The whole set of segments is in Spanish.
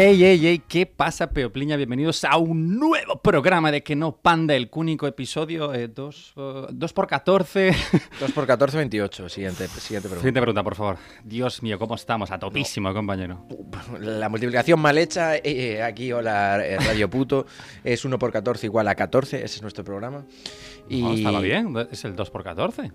Ey, ey, ey, ¿qué pasa, Peopliña? Bienvenidos a un nuevo programa de Que no panda, el único episodio 2 por 14. 2 por 14, 28. Siguiente, siguiente pregunta. Siguiente pregunta, por favor. Dios mío, ¿cómo estamos? A topísimo, compañero. La multiplicación mal hecha, eh, aquí, hola, eh, Radio Puto, es 1 por 14 igual a 14. Ese es nuestro programa. Y... No, estaba bien, es el 2 por 14.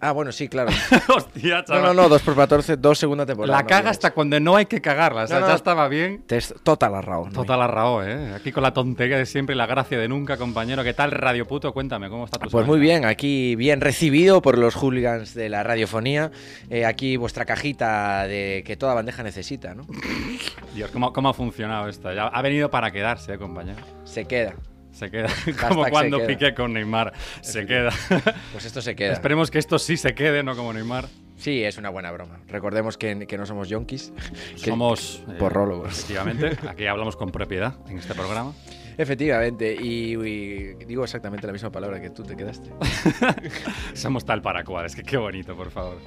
Ah, bueno, sí, claro. Hostia, chaval. No, no, no, 2 por 14, 2 segunda temporada. La no, caga hasta cuando no hay que cagarla. O sea, No, no. ya estaba bien. Total arrao. Total arrao, ¿eh? Aquí con la tontería de siempre y la gracia de nunca, compañero. ¿Qué tal, Radio Puto? Cuéntame, ¿cómo está tu Pues semana? muy bien, aquí bien recibido por los hooligans de la radiofonía. Eh, aquí vuestra cajita de que toda bandeja necesita, ¿no? Dios, ¿cómo, cómo ha funcionado esto? Ya ha venido para quedarse, ¿eh, compañero. Se queda. Se queda. Como cuando queda. piqué con Neymar. Se queda. Pues esto se queda. Esperemos que esto sí se quede, no como Neymar. Sí, es una buena broma. Recordemos que, que no somos yonkis. que- Somos. eh, porrólogos. Efectivamente. Aquí hablamos con propiedad en este programa. Efectivamente, y, y digo exactamente la misma palabra que tú te quedaste. Somos tal para cual. Es que qué bonito, por favor.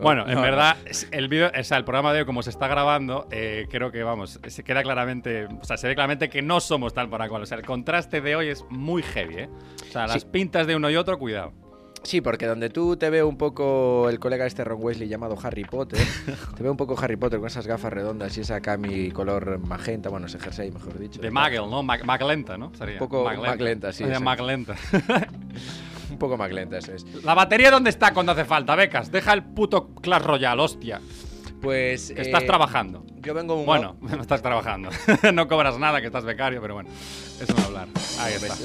Bueno, en No, verdad, el vídeo, o sea, el programa de hoy, como se está grabando, eh, creo que, vamos, se queda claramente, o sea, se ve claramente que no somos tal para cual. O sea, el contraste de hoy es muy heavy, ¿eh? O sea, las Sí. pintas de uno y otro, cuidado. Sí, porque donde tú te veo un poco el colega este Ron Wesley llamado Harry Potter, te veo un poco Harry Potter con esas gafas redondas y esa cami color magenta, bueno, ese jersey, mejor dicho. De Magel, ¿no? Mag Maglenta, ¿no? Sería. Un poco Maglenta, sí. Maglenta. Un poco maglenta, eso es. ¿La batería dónde está cuando hace falta, becas? Deja el puto Clash Royale, hostia. Pues. Que estás eh, trabajando. Yo vengo un. Bueno, no estás trabajando. no cobras nada, que estás becario, pero bueno. Eso no hablar. Ahí está.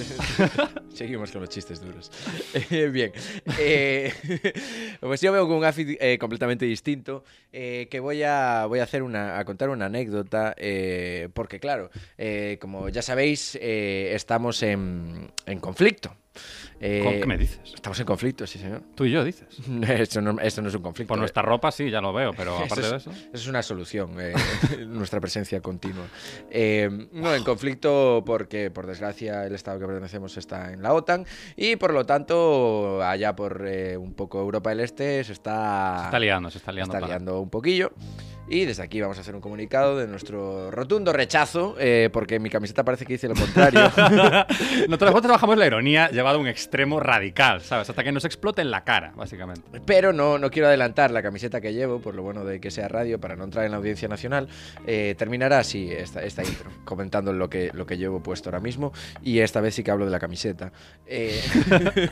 Seguimos con los chistes duros. Eh, bien. Eh, pues yo veo con un outfit completamente distinto. que voy a, voy a hacer una, a contar una anécdota. porque, claro, como ya sabéis, estamos en, en conflicto. Eh, ¿Con- ¿Qué me dices? Estamos en conflicto, sí, señor. Tú y yo dices. Esto no, esto no es un conflicto. Por nuestra ropa sí, ya lo veo, pero Eso aparte es- de eso. Eso es una solución, eh, nuestra presencia continua. Eh, no, en conflicto porque, por desgracia, el Estado que pertenecemos está en la OTAN y, por lo tanto, allá por eh, un poco Europa del Este se está, Se está liando, se está liando. está para- liando un poquillo. Y desde aquí vamos a hacer un comunicado de nuestro rotundo rechazo, eh, porque mi camiseta parece que dice lo contrario. Nosotros trabajamos la ironía llevado a un extremo radical, ¿sabes? Hasta que nos explote en la cara, básicamente. Pero no, no quiero adelantar la camiseta que llevo, por lo bueno de que sea radio, para no entrar en la audiencia nacional. Eh, terminará así esta, esta intro, comentando lo que, lo que llevo puesto ahora mismo. Y esta vez sí que hablo de la camiseta. Eh,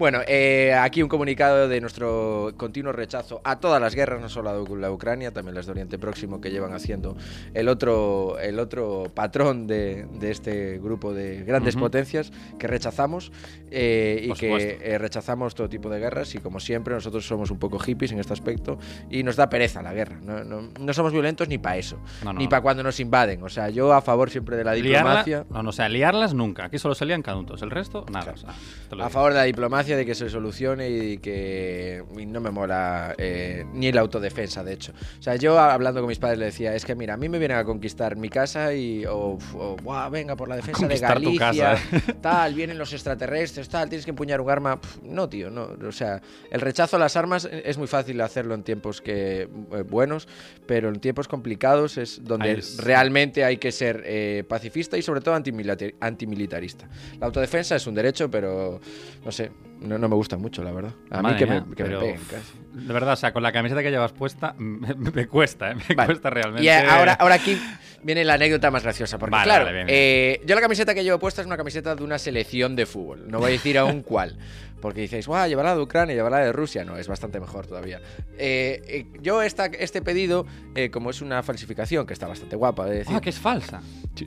Bueno, eh, aquí un comunicado de nuestro continuo rechazo a todas las guerras, no solo a la- Ucrania, también las de Oriente Próximo que llevan haciendo el otro, el otro patrón de, de este grupo de grandes potencias que rechazamos eh, y que eh, rechazamos todo tipo de guerras y como siempre nosotros somos un poco hippies en este aspecto y nos da pereza la guerra. No, no- no somos violentos ni para eso, No, ni para cuando nos invaden. O sea, yo a favor siempre de la Liarla, diplomacia. no, no, o sea, liarlas nunca. Aquí solo se lían canutos. El resto, nada. Claro. o sea, A favor de la diplomacia, de que se solucione y que y no me mola eh, ni la autodefensa, de hecho. O sea, yo hablando con mis padres le decía, es que mira, a mí me vienen a conquistar mi casa y, o, o, "Buah, venga, por la defensa de Galicia, tal, vienen los extraterrestres, tal, tienes que empuñar un arma. Pf, no, tío, no. O sea, el rechazo a las armas es muy fácil hacerlo en tiempos que eh, buenos, pero en tiempos complicados es donde es- realmente hay que ser eh, pacifista y sobre todo antimilita- antimilitarista. La autodefensa es un derecho, pero no sé, no, no me gusta mucho, la verdad. A Madre mí que, mía, me, que me pero, peguen casi. De verdad, o sea, con la camiseta que llevas puesta, me, me cuesta, ¿eh? Me Vale. cuesta realmente. Y ahora, ahora aquí viene la anécdota más graciosa. Porque, Vale, claro, vale, eh, yo la camiseta que llevo puesta es una camiseta de una selección de fútbol. No voy a decir aún cuál. porque dices, guau, llevará de Ucrania, llevará de Rusia. No, es bastante mejor todavía. Eh, eh, yo esta, este pedido, eh, como es una falsificación, que está bastante guapa, de decir, Ah, que es falsa.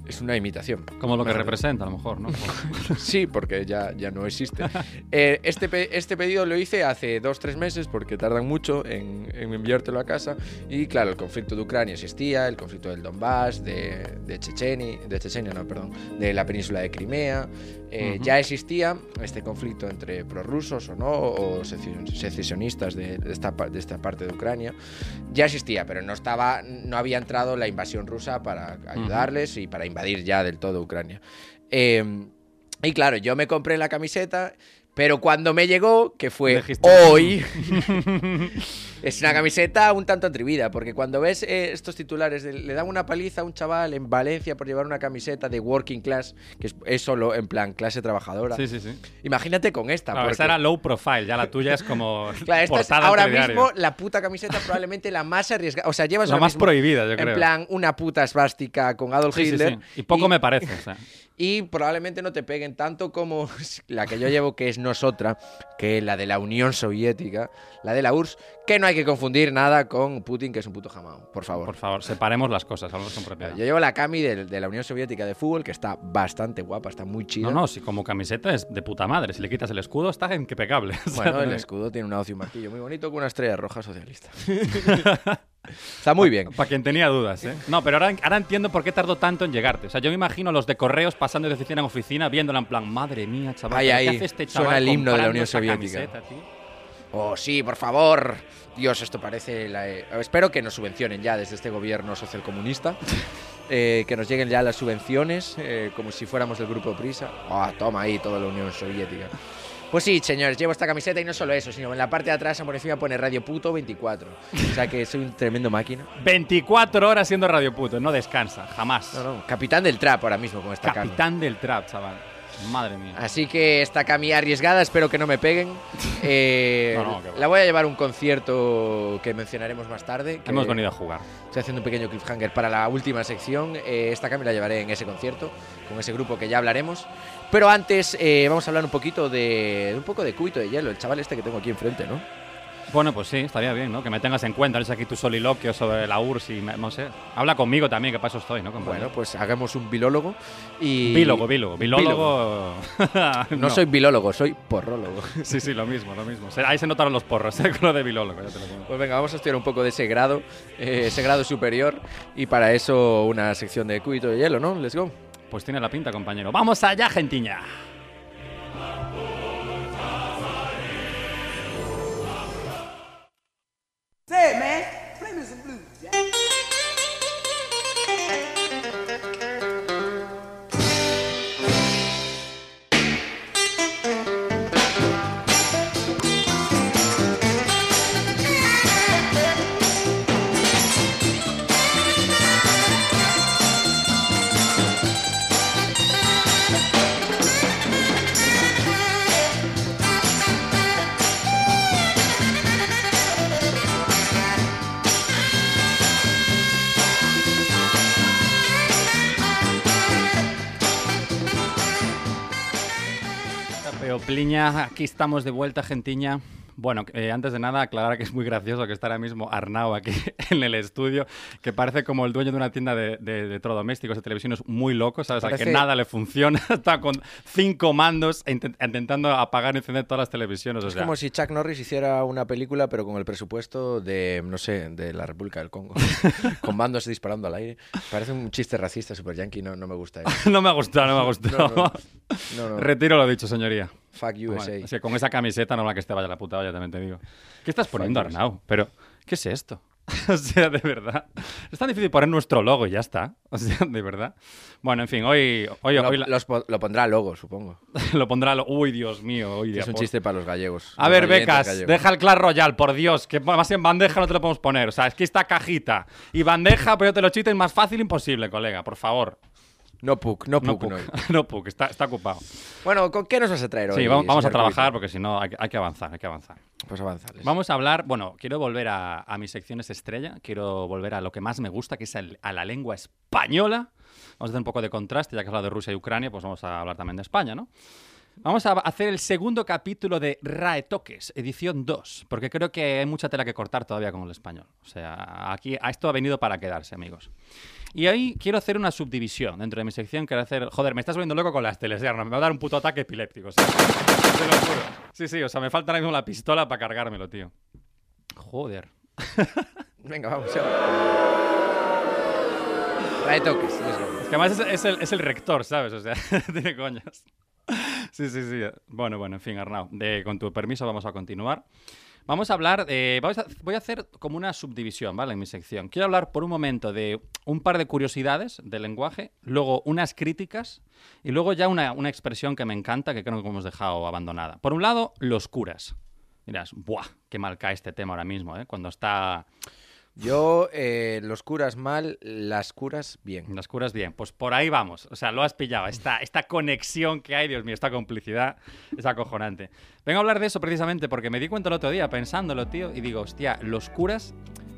es una imitación. Como lo que representa, a lo mejor, ¿no? Sí, porque ya, ya no existe. Eh, este, pe- este pedido lo hice hace dos, tres meses porque tardan mucho en, en enviártelo a casa. Y claro, el conflicto de Ucrania existía, el conflicto del Donbass, de, de, Checheni, de Chechenia, no, perdón, de la península de Crimea. Eh. Ya existía este conflicto entre prorrusos o no, o secesio- secesionistas de, de esta, de esta parte de Ucrania. Ya existía, pero no, estaba, no había entrado la invasión rusa para ayudarles y para invadir ya del todo Ucrania. Eh, y claro, yo me compré la camiseta, pero cuando me llegó, que fue hoy, es una camiseta un tanto atrevida, porque cuando ves eh, estos titulares, de- le dan una paliza a un chaval en Valencia por llevar una camiseta de working class, que es, es solo en plan clase trabajadora. Sí, sí, sí. Imagínate con esta. Claro, porque- esa era low profile, ya la tuya es como Claro, esta es ahora mismo la puta camiseta probablemente la más arriesgada. O sea, llevas La más mismo prohibida, yo en creo. plan una puta esvástica con Adolf Hitler. sí. Y poco me parece, o sea. Y probablemente no te peguen tanto como la que yo llevo, que es nosotras, que es la de la Unión Soviética, la de la URSS, que no hay que confundir nada con Putin, que es un puto jamón, por favor. Por favor, separemos las cosas, hablamos con propiedad. Yo llevo la cami de, de la Unión Soviética de fútbol, que está bastante guapa, está muy chida. No, no, si como camiseta es de puta madre. Si le quitas el escudo, está impecable. Bueno, el escudo tiene una hoz y un martillo muy bonito con una estrella roja socialista. está muy bien. Para quien tenía dudas, ¿eh? No, pero ahora, ahora entiendo por qué tardó tanto en llegarte. O sea, yo me imagino a los de correos pasando de oficina en oficina, viéndola en plan, madre mía, chaval, Ay, ¿pero ay, ¿qué hace este suena chaval el himno de la Unión Soviética. camiseta? Oh, sí, por favor. Dios, esto parece... la- eh, Espero que nos subvencionen ya desde este gobierno socialcomunista. Eh, que nos lleguen ya las subvenciones, eh, como si fuéramos del grupo Prisa. Ah, toma ahí toda la Unión Soviética. Pues sí, señores, llevo esta camiseta y no solo eso, sino en la parte de atrás por encima pone Radio Puto 24. O sea que soy un tremendo máquina. 24 horas siendo radio puto, no descansa, jamás. No, no, capitán del trap ahora mismo con esta. Capitán del trap, chaval. Madre mía. Así que esta cami arriesgada, espero que no me peguen. Eh, No, no, va. la voy a llevar a un concierto que mencionaremos más tarde. que Hemos venido a jugar. Estoy haciendo un pequeño cliffhanger para la última sección. Eh, esta cami la llevaré en ese concierto, con ese grupo que ya hablaremos. Pero antes eh, vamos a hablar un poquito de, de un poco de cubito de hielo, el chaval este que tengo aquí enfrente, ¿no? Bueno, pues sí, estaría bien, ¿no? Que me tengas en cuenta, no aquí tu soliloquio sobre la URSS y me- no sé. Habla conmigo también, que para eso estoy, ¿no? compañero? Bueno, pues hagamos un bilólogo y... Bílogo, bílogo. Bilólogo. No, soy bilólogo, soy porrólogo. Sí, sí, lo mismo, lo mismo. Se- Ahí se notaron los porros, ¿eh? Con lo de bilólogo, ya te lo digo. Pues venga, vamos a estudiar un poco de ese grado, eh, ese grado superior, y para eso una sección de cubito de hielo, ¿no? Let's go. Pues tiene la pinta, compañero. ¡Vamos allá, gentiña! Man, Peopliña, aquí estamos de vuelta, gentiña. Bueno, eh, antes de nada, aclarar que es muy gracioso que está ahora mismo Arnau aquí en el estudio, que parece como el dueño de una tienda de, de, de electrodomésticos, de televisiones muy loco, ¿sabes? A Parece- que nada le funciona, está con cinco mandos intent- intentando apagar y encender todas las televisiones. O Es sea, como si Chuck Norris hiciera una película, pero con el presupuesto de, no sé, de la República del Congo, con bandos disparando al aire. Parece un chiste racista super yankee, no, no me gusta eso. no me ha gustado, no me ha gustado. No, no. Retiro lo dicho, señoría. Fuck USA. Bueno, es que con esa camiseta no la que te vaya la puta olla, también te digo. ¿Qué estás poniendo, Arnau? Pero, ¿qué es esto? o sea, de verdad. Es tan difícil poner nuestro logo y ya está. O sea, de verdad. Bueno, en fin, hoy, hoy, Lo, hoy la- los po- lo pondrá luego, supongo. lo pondrá. Lo... Uy, Dios mío. Es un por- chiste para los gallegos. A los ver, becas, gallegos. deja el Clash Royale, por Dios, que más en bandeja no te lo podemos poner. O sea, es que está cajita y bandeja, pero yo te lo chito es más fácil imposible, colega, por favor. No puk, no No puk, no. puk, no puk, está, está ocupado. Bueno, ¿con qué nos vas a traer hoy? Sí, vamos, vamos a trabajar porque si no hay, que- hay que avanzar, hay que avanzar. Pues avanzales. Vamos a hablar, bueno, quiero volver a, a mis secciones estrella, quiero volver a lo que más me gusta, que es el- a la lengua española. Vamos a hacer un poco de contraste, ya que has hablado de Rusia y Ucrania, pues vamos a hablar también de España, ¿no? Vamos a hacer el segundo capítulo de RAE Toques, edición 2, porque creo que hay mucha tela que cortar todavía con el español. O sea, aquí a esto ha venido para quedarse, amigos. Y ahí quiero hacer una subdivisión dentro de mi sección. Quiero hacer. Joder, me estás volviendo loco con las teles, ya, Me va a dar un puto ataque epiléptico. ¿sabes? Te lo juro. Sí, sí, o sea, me falta ahora mismo la pistola para cargármelo, tío. Joder. Venga, vamos. Ya. Trae toques. Es que además es, es el, es el rector, ¿sabes? O sea, tiene coñas. Sí, sí, sí. Bueno, bueno, en fin, Arnau. Con tu permiso vamos a continuar. Vamos a hablar, de, voy a hacer como una subdivisión, ¿vale? En mi sección. Quiero hablar por un momento de un par de curiosidades del lenguaje, luego unas críticas y luego ya una, una expresión que me encanta que creo que hemos dejado abandonada. Por un lado, los curas. Dirás, ¡buah! Qué mal cae este tema ahora mismo, ¿eh? Cuando está Yo, eh, los curas mal, las curas bien. Las curas bien, pues por ahí vamos. O sea, lo has pillado. Esta, esta conexión que hay, Dios mío, esta complicidad es acojonante. Vengo a hablar de eso precisamente porque me di cuenta el otro día pensándolo, tío, y digo, hostia, los curas,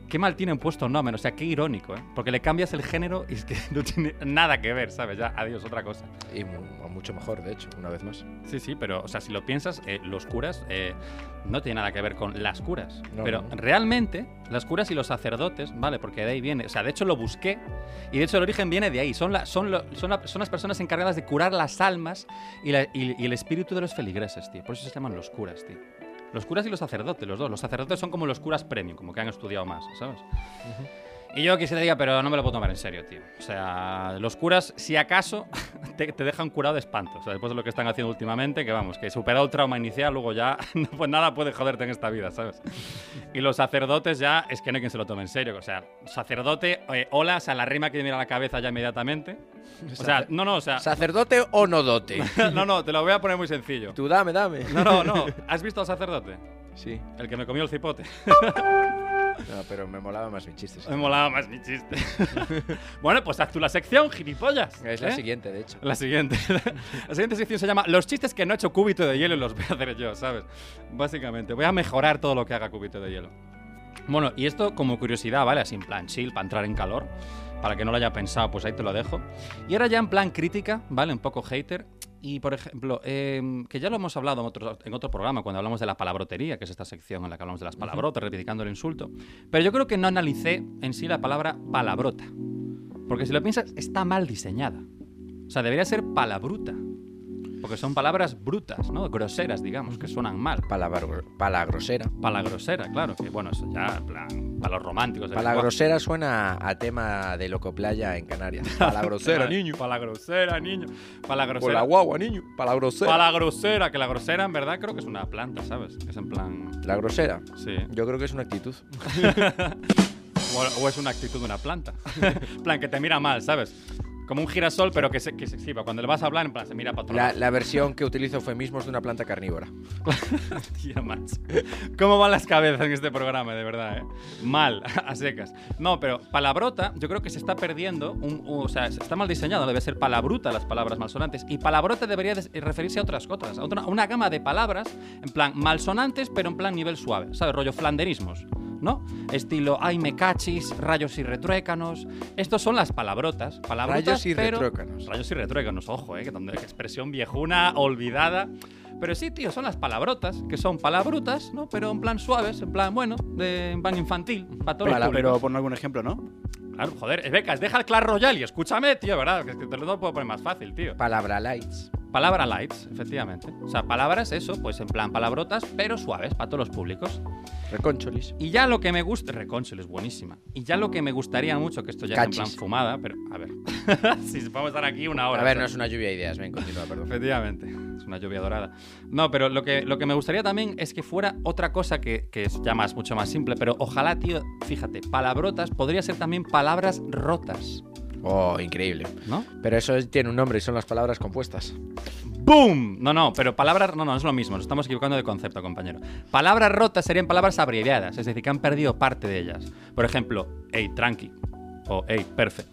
qué mal tienen puesto nombre. O sea, qué irónico, ¿eh? Porque le cambias el género y es que no tiene nada que ver, ¿sabes? Ya, adiós, otra cosa. Y mu- mucho mejor, de hecho, una vez más. Sí, sí, pero, o sea, si lo piensas, eh, los curas eh, no tiene nada que ver con las curas. No, pero no. realmente, las curas y los sacerdotes, ¿vale? Porque de ahí viene. O sea, de hecho lo busqué y de hecho el origen viene de ahí. Son, la- son, lo- son, la- son las personas encargadas de curar las almas y, la- y- y el espíritu de los feligreses, tío. Por eso se llaman los curas, tío. Los curas y los sacerdotes, los dos. Los sacerdotes son como los curas premium, como que han estudiado más, ¿sabes? Y yo quisiera diga, pero no me lo puedo tomar en serio, tío. O sea, los curas, si acaso, te, te dejan curado de espanto. O sea, después de lo que están haciendo últimamente, que vamos, que superado el trauma inicial, luego ya, pues nada puede joderte en esta vida, ¿sabes? Y los sacerdotes ya, es que no hay quien se lo tome en serio. O sea, sacerdote, eh, hola, o sea, la rima que viene a la cabeza ya inmediatamente. O sea, no, no, o sea, ¿Sacerdote o no dote? no, no, te lo voy a poner muy sencillo. Tú dame, dame. No, no, no. ¿Has visto al sacerdote? Sí. El que me comió el cipote. No, pero me molaba más mi chiste. Me molaba más mi chiste. bueno, pues haz tú la sección, gilipollas. Es la ¿eh? siguiente, de hecho. La siguiente. la siguiente sección se llama Los chistes que no ha hecho cúbito de hielo y los voy a hacer yo, ¿sabes? Básicamente. Voy a mejorar todo lo que haga cúbito de hielo. Bueno, y esto como curiosidad, ¿vale? Así en plan chill, para entrar en calor. Para que no lo haya pensado, pues ahí te lo dejo. Y ahora ya en plan crítica, ¿vale? Un poco hater. Y por ejemplo, eh, que ya lo hemos hablado en otro, en otro programa, cuando hablamos de la palabrotería, que es esta sección en la que hablamos de las palabrotas, reivindicando el insulto. Pero yo creo que no analicé en sí la palabra palabrota. Porque si lo piensas, está mal diseñada. O sea, debería ser palabruta. Porque son palabras brutas, ¿no? Groseras, digamos, que suenan mal. Palabra, palagrosera. Palagrosera, claro, que bueno, eso ya, plan, para los románticos. del Palagrosera suena a tema de Locoplaya en Canarias. Palagrosera, lenguaje. niño. Palagrosera, niño. Con Palagrosera. la guagua, niño. Palagrosera. Palagrosera, que la grosera en verdad creo que es una planta, ¿sabes? Es en plan. La grosera. Sí. Yo creo que es una actitud. O, o es una actitud de una planta. plan, que te mira mal, ¿sabes? Como un girasol, pero que se, que se exhiba. Cuando le vas a hablar, en plan, se mira para La, la versión que utilizo eufemismos de una planta carnívora. Tía, macho. ¿Cómo van las cabezas en este programa, de verdad, eh? Mal, a secas. No, pero palabrota, yo creo que se está perdiendo. Un, o sea, está mal diseñado, debe ser palabruta las palabras malsonantes. Y palabrota debería des- referirse a otras cosas, a otra- a una gama de palabras, en plan malsonantes, pero en plan nivel suave, ¿sabes? Rollo flanderismos. ¿No? Estilo, ay, me cachis, rayos y retruécanos. Estos son las palabrotas. palabrotas Rayos y pero- retruécanos. Rayos y retruécanos, ojo, eh, que expresión viejuna, olvidada. Pero sí, tío, son las palabrotas, que son palabrutas, ¿no? Pero en plan suaves, en plan, bueno, de, en plan infantil, para pero públicos. pon algún ejemplo, ¿no? Claro, joder, eh, becas, deja el Clash Royale y escúchame, tío, ¿verdad? Que te lo puedo poner más fácil, tío. Palabra lights. Palabra lights, efectivamente. O sea, palabras, eso, pues en plan palabrotas, pero suaves, para todos los públicos. Reconcholis. Y ya lo que me gusta. Reconsul es buenísima. Y ya lo que me gustaría mucho, que esto ya es en plan fumada, pero a ver. si vamos a estar aquí una hora. A ver, no es una lluvia de ideas. Ven, continúa, perdón. Efectivamente, es una lluvia dorada. No, pero lo que, lo que me gustaría también es que fuera otra cosa que, que es ya más, mucho más simple, pero ojalá, tío, fíjate, palabrotas podría ser también palabras rotas, Oh, increíble. ¿no? Pero eso es- tiene un nombre y son las palabras compuestas. ¡Boom! No, no, pero palabras. No, no, es lo mismo. Nos estamos equivocando de concepto, compañero. Palabras rotas serían palabras abreviadas, es decir, que han perdido parte de ellas. Por ejemplo, hey, tranqui. O hey, perfect.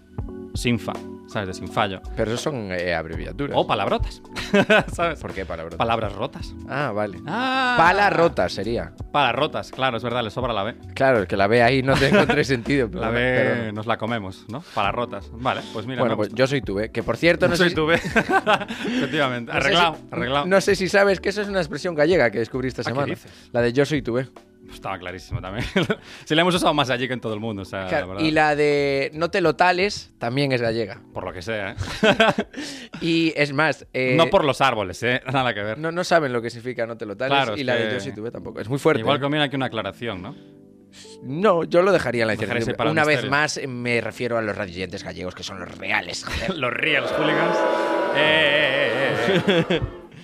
Sinfa. ¿Sabes? De sin fallo. Pero eso son eh, abreviaturas. O palabrotas, ¿sabes? ¿Por qué palabras? Palabras rotas. ah, vale. Ah, Pala rota sería. Para rotas, claro, es verdad, le sobra la B. Claro, que la ve ahí no te encontré sentido. La B perdona. nos la comemos, ¿no? Para rotas. Vale, pues mira. Bueno, pues gusta. yo soy tú, ¿eh? Que por cierto, no soy sé si- tu B. Efectivamente. no sé Arreglado, si- arreglado. No sé si sabes que eso es una expresión gallega que descubrí esta ¿Ah, qué semana. dices? La de yo soy tú, ¿eh? Estaba clarísimo también. si la hemos usado más allí que en todo el mundo, o sea, Claro, la verdad. y la de no te lo tales también es gallega. Por lo que sea, ¿eh? Y es más, eh, no por los árboles, ¿eh? Nada que ver. no, no saben lo que significa no te lo tales Claro, y la que- de yo tú, ¿eh? tampoco. Es muy fuerte. Igual conviene aquí una aclaración, ¿no? No, yo lo dejaría en la incertidumbre. Una vez más me refiero a los radioyentes gallegos, que son los reales. los real hooligans. Eh, eh, eh.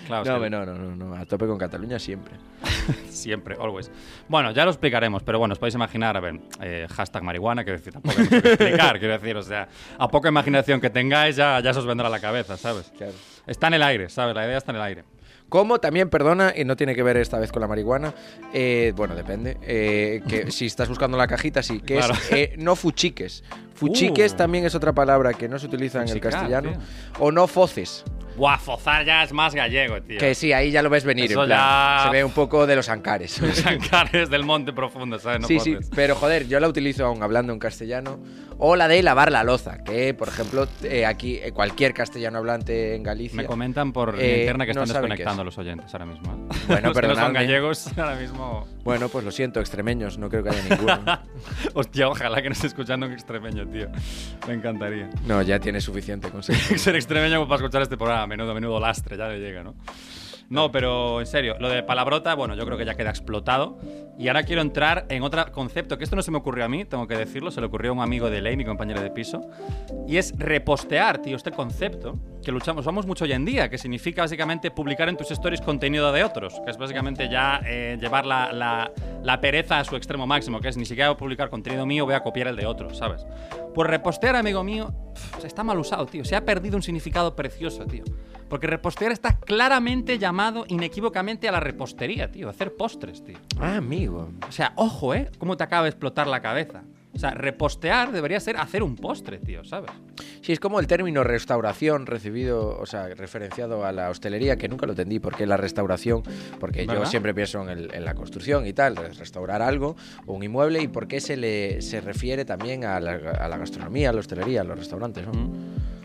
Claro, no, hombre, no, no, no, no, a tope con Cataluña siempre. Siempre, always. Bueno, ya lo explicaremos, pero bueno, os podéis imaginar, a ver, eh, hashtag marihuana, quiero decir, tampoco hay mucho que explicar, quiero decir, o sea, a poca imaginación que tengáis ya, ya se os vendrá a la cabeza, ¿sabes? Claro. Está en el aire, ¿sabes? La idea está en el aire. Como también, perdona, y no tiene que ver esta vez con la marihuana, eh, bueno, depende, eh, que si estás buscando la cajita, sí, que Claro. es eh, no fuchiques. Fuchiques Uh. también es otra palabra que no se utiliza en el Fuchicar, castellano. tío. O no foces, Buah, fozar ya es más gallego, tío. que sí, ahí ya lo ves venir, Eso en plan, ya- se ve un poco de los ancares. Sancares del monte profundo, ¿sabes? No sí, sí, pero joder, yo la utilizo aún hablando en castellano. O la de lavar la loza, que por ejemplo, eh, aquí eh, cualquier castellano hablante en Galicia. Me comentan por Eh, internet que no están qué desconectando es. los oyentes ahora mismo. ¿eh? Bueno, los que no son gallegos ahora mismo. Bueno, pues lo siento, extremeños, no creo que haya ninguno. Hostia, ojalá que nos esté escuchando un extremeño, tío. Me encantaría. no, ya tiene suficiente con ser. Extremeño para escuchar este programa. Menudo, menudo lastre, ya le llega, ¿no? No, pero en serio, lo de palabrota, bueno, yo creo que ya queda explotado. Y ahora quiero entrar en otro concepto, que esto no se me ocurrió a mí, tengo que decirlo, se le ocurrió a un amigo de ley, mi compañero de piso. Y es repostear, tío, este concepto que luchamos, usamos mucho hoy en día, que significa básicamente publicar en tus stories contenido de otros, que es básicamente ya eh, llevar la, la- pereza a su extremo máximo, que es ni siquiera voy a publicar contenido mío, voy a copiar el de otros, ¿sabes? Pues repostear, amigo mío, está mal usado, tío. Se ha perdido un significado precioso, tío. Porque repostear está claramente llamado inequívocamente a la repostería, tío. Hacer postres, tío. Ah, amigo. O sea, ojo, ¿eh? Cómo te acaba de explotar la cabeza. O sea, repostear debería ser hacer un postre, tío, ¿sabes? Sí, es como el término restauración recibido, o sea, referenciado a la hostelería, que nunca lo entendí. ¿Por qué la restauración? Porque yo ¿Verdad? siempre pienso en, el- en la construcción y tal, es restaurar algo un inmueble. ¿Y por qué se le se refiere también a la, a la gastronomía, a la hostelería, a los restaurantes? ¿no? Mm.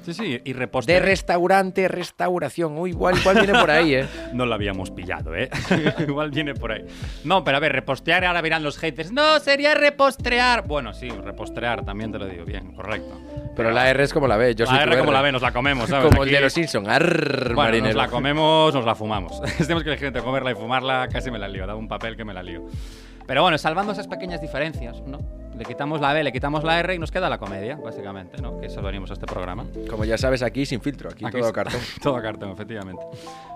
Sí, sí, y De repostear. restaurante, restauración. Uy, igual, igual viene por ahí, ¿eh? No lo habíamos pillado, ¿eh? Igual viene por ahí. No, pero a ver, repostear, ahora verán los haters. No, sería repostrear. Bueno, sí, repostrear, también te lo digo bien, correcto. Pero la R es como la B. Yo soy la tu R como la B, nos la comemos, ¿sabes? Como el Aquí- de los Simpsons. Bueno, nos marinero. la comemos, nos la fumamos. Tenemos que elegir entre comerla y fumarla, casi me la lío. Da un papel que me la lío. Pero bueno, salvando esas pequeñas diferencias, ¿no? Le quitamos la B, le quitamos la R y nos queda la comedia, básicamente, ¿no? Que eso venimos a este programa. Como ya sabes, aquí sin filtro. Aquí, Aquí todo sí. cartón. Todo cartón, efectivamente.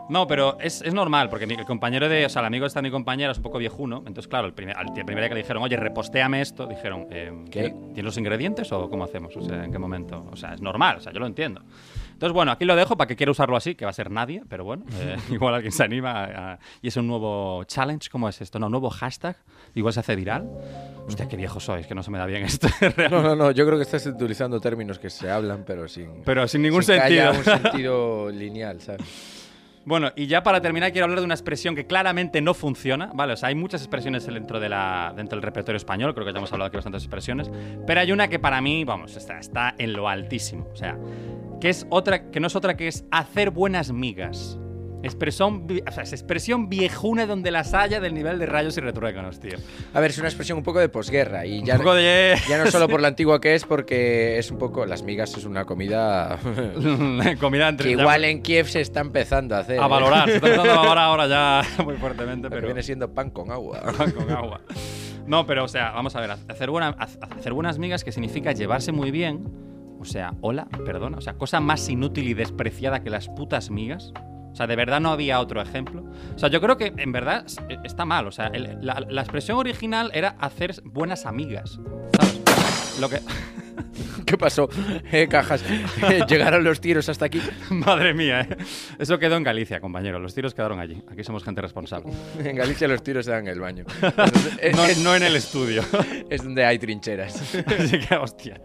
No, pero es, es normal, porque mi, el compañero de. O sea, el amigo de esta mi compañera es un poco viejuno. Entonces, claro, el primer, al- el primer día que le dijeron, oye, repostéame esto, dijeron, eh, ¿Qué? ¿tienes los ingredientes o cómo hacemos? O sea, ¿en qué momento? O sea, es normal, o sea, yo lo entiendo. Entonces, bueno, aquí lo dejo para que quiera usarlo así, que va a ser nadie, pero bueno, eh, igual alguien se anima a- a- y es un nuevo challenge, ¿cómo es esto? No, un nuevo hashtag, igual se hace viral. Hostia, qué viejo sois, que no se me da bien esto. No, no, no. Yo creo que estás utilizando términos que se hablan, pero sin. Pero sin ningún sin que haya sentido. un sentido lineal, ¿sabes? Bueno, y ya para terminar quiero hablar de una expresión que claramente no funciona, ¿vale? O sea, hay muchas expresiones dentro, de la, dentro del repertorio español, creo que ya hemos hablado aquí bastantes expresiones, pero hay una que para mí, vamos, está, está en lo altísimo, o sea, que es otra, que no es otra que es hacer buenas migas. Expresión, o sea, es expresión viejuna donde las haya del nivel de rayos y retruécanos, tío. A ver, es una expresión un poco de posguerra. Y ya, Un poco de... ya no solo por lo antigua que es, porque es un poco. Las migas es una comida. Comida entre... que ya- igual en Kiev se está empezando a hacer. A ¿eh? valorar, se está empezando a valorar ahora ya muy fuertemente, pero... viene siendo pan con agua. Pan con agua. No, pero o sea, vamos a ver, hacer, buena, hacer buenas migas que significa llevarse muy bien. O sea, hola, perdona. O sea, cosa más inútil y despreciada que las putas migas. O sea, de verdad no había otro ejemplo. O sea, yo creo que en verdad eh, está mal. O sea, el- la, la expresión original era hacer buenas amigas. ¿Sabes? Lo que. ¿Qué pasó? Eh, cajas. Eh, Llegaron los tiros hasta aquí. Madre mía, ¿eh? Eso quedó en Galicia, compañero. Los tiros quedaron allí. Aquí somos gente responsable. En Galicia los tiros se dan en el baño. No, es, no en el estudio. es donde hay trincheras. Así que, hostia.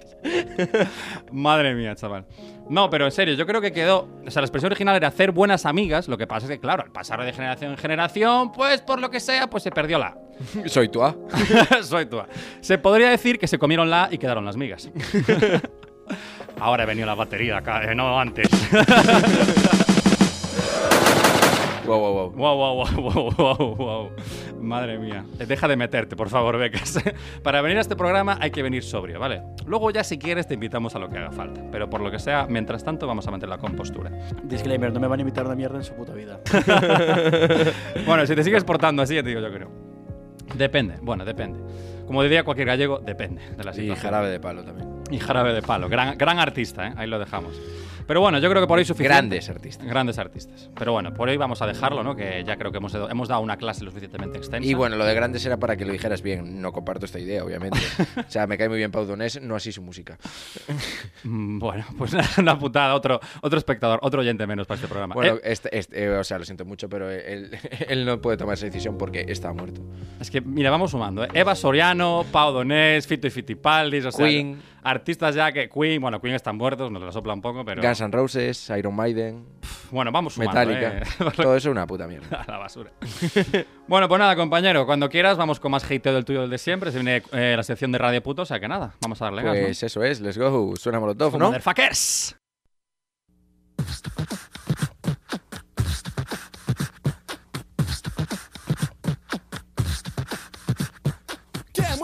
Madre mía, chaval. No, pero en serio, yo creo que quedó. O sea, la expresión original era hacer buenas amigas. Lo que pasa es que, claro, al pasar de generación en generación, pues por lo que sea, pues se perdió la. Soy tú. Soy tú. Se podría decir que se comieron la y quedaron las migas. Ahora he venido la batería, acá, eh, no antes. Wow, wow, wow. Wow, wow, wow, wow, wow, wow. Madre mía. Eh, Deja de meterte, por favor, becas. Para venir a este programa hay que venir sobrio, ¿vale? Luego ya si quieres te invitamos a lo que haga falta. Pero por lo que sea, mientras tanto vamos a mantener la compostura. Disclaimer, no me van a invitar una mierda en su puta vida. Bueno, si te sigues portando así, ya te digo yo creo. Depende, bueno, depende. Como diría cualquier gallego, depende de la Y situación. jarabe de palo también. Y jarabe de palo. Gran, gran artista, ¿eh? Ahí lo dejamos. Pero bueno, yo creo que por hoy suficiente. Grandes artistas. Grandes artistas. Pero bueno, por hoy vamos a dejarlo, ¿no? Que ya creo que hemos, hemos dado una clase lo suficientemente extensa. Y bueno, lo de grandes era para que lo dijeras bien. No comparto esta idea, obviamente. o sea, me cae muy bien Pau Donés, no así su música. Mm, Bueno, pues una putada. Otro, otro espectador, otro oyente menos para este programa. Bueno, Eh, este, este- eh, o sea, lo siento mucho, pero él, él no puede tomar esa decisión porque está muerto. es que, mira, vamos sumando. ¿eh? Eva Soriano, Pau Donés, Fito y Fitipaldis, o sea, Queen. Artistas ya que Queen, bueno, Queen están muertos, nos la sopla un poco, pero Guns N' Roses, Iron Maiden, bueno, vamos sumando. Metallica. ¿eh? Todo eso es una puta mierda. a la basura. bueno, pues nada, compañero, cuando quieras vamos con más hateo del tuyo del de siempre. Se viene eh, la sección de Radio Puto, o sea que nada, vamos a darle gas, ¿no? Pues eso es, let's go. Suena Molotov, ¿no? Motherfuckers.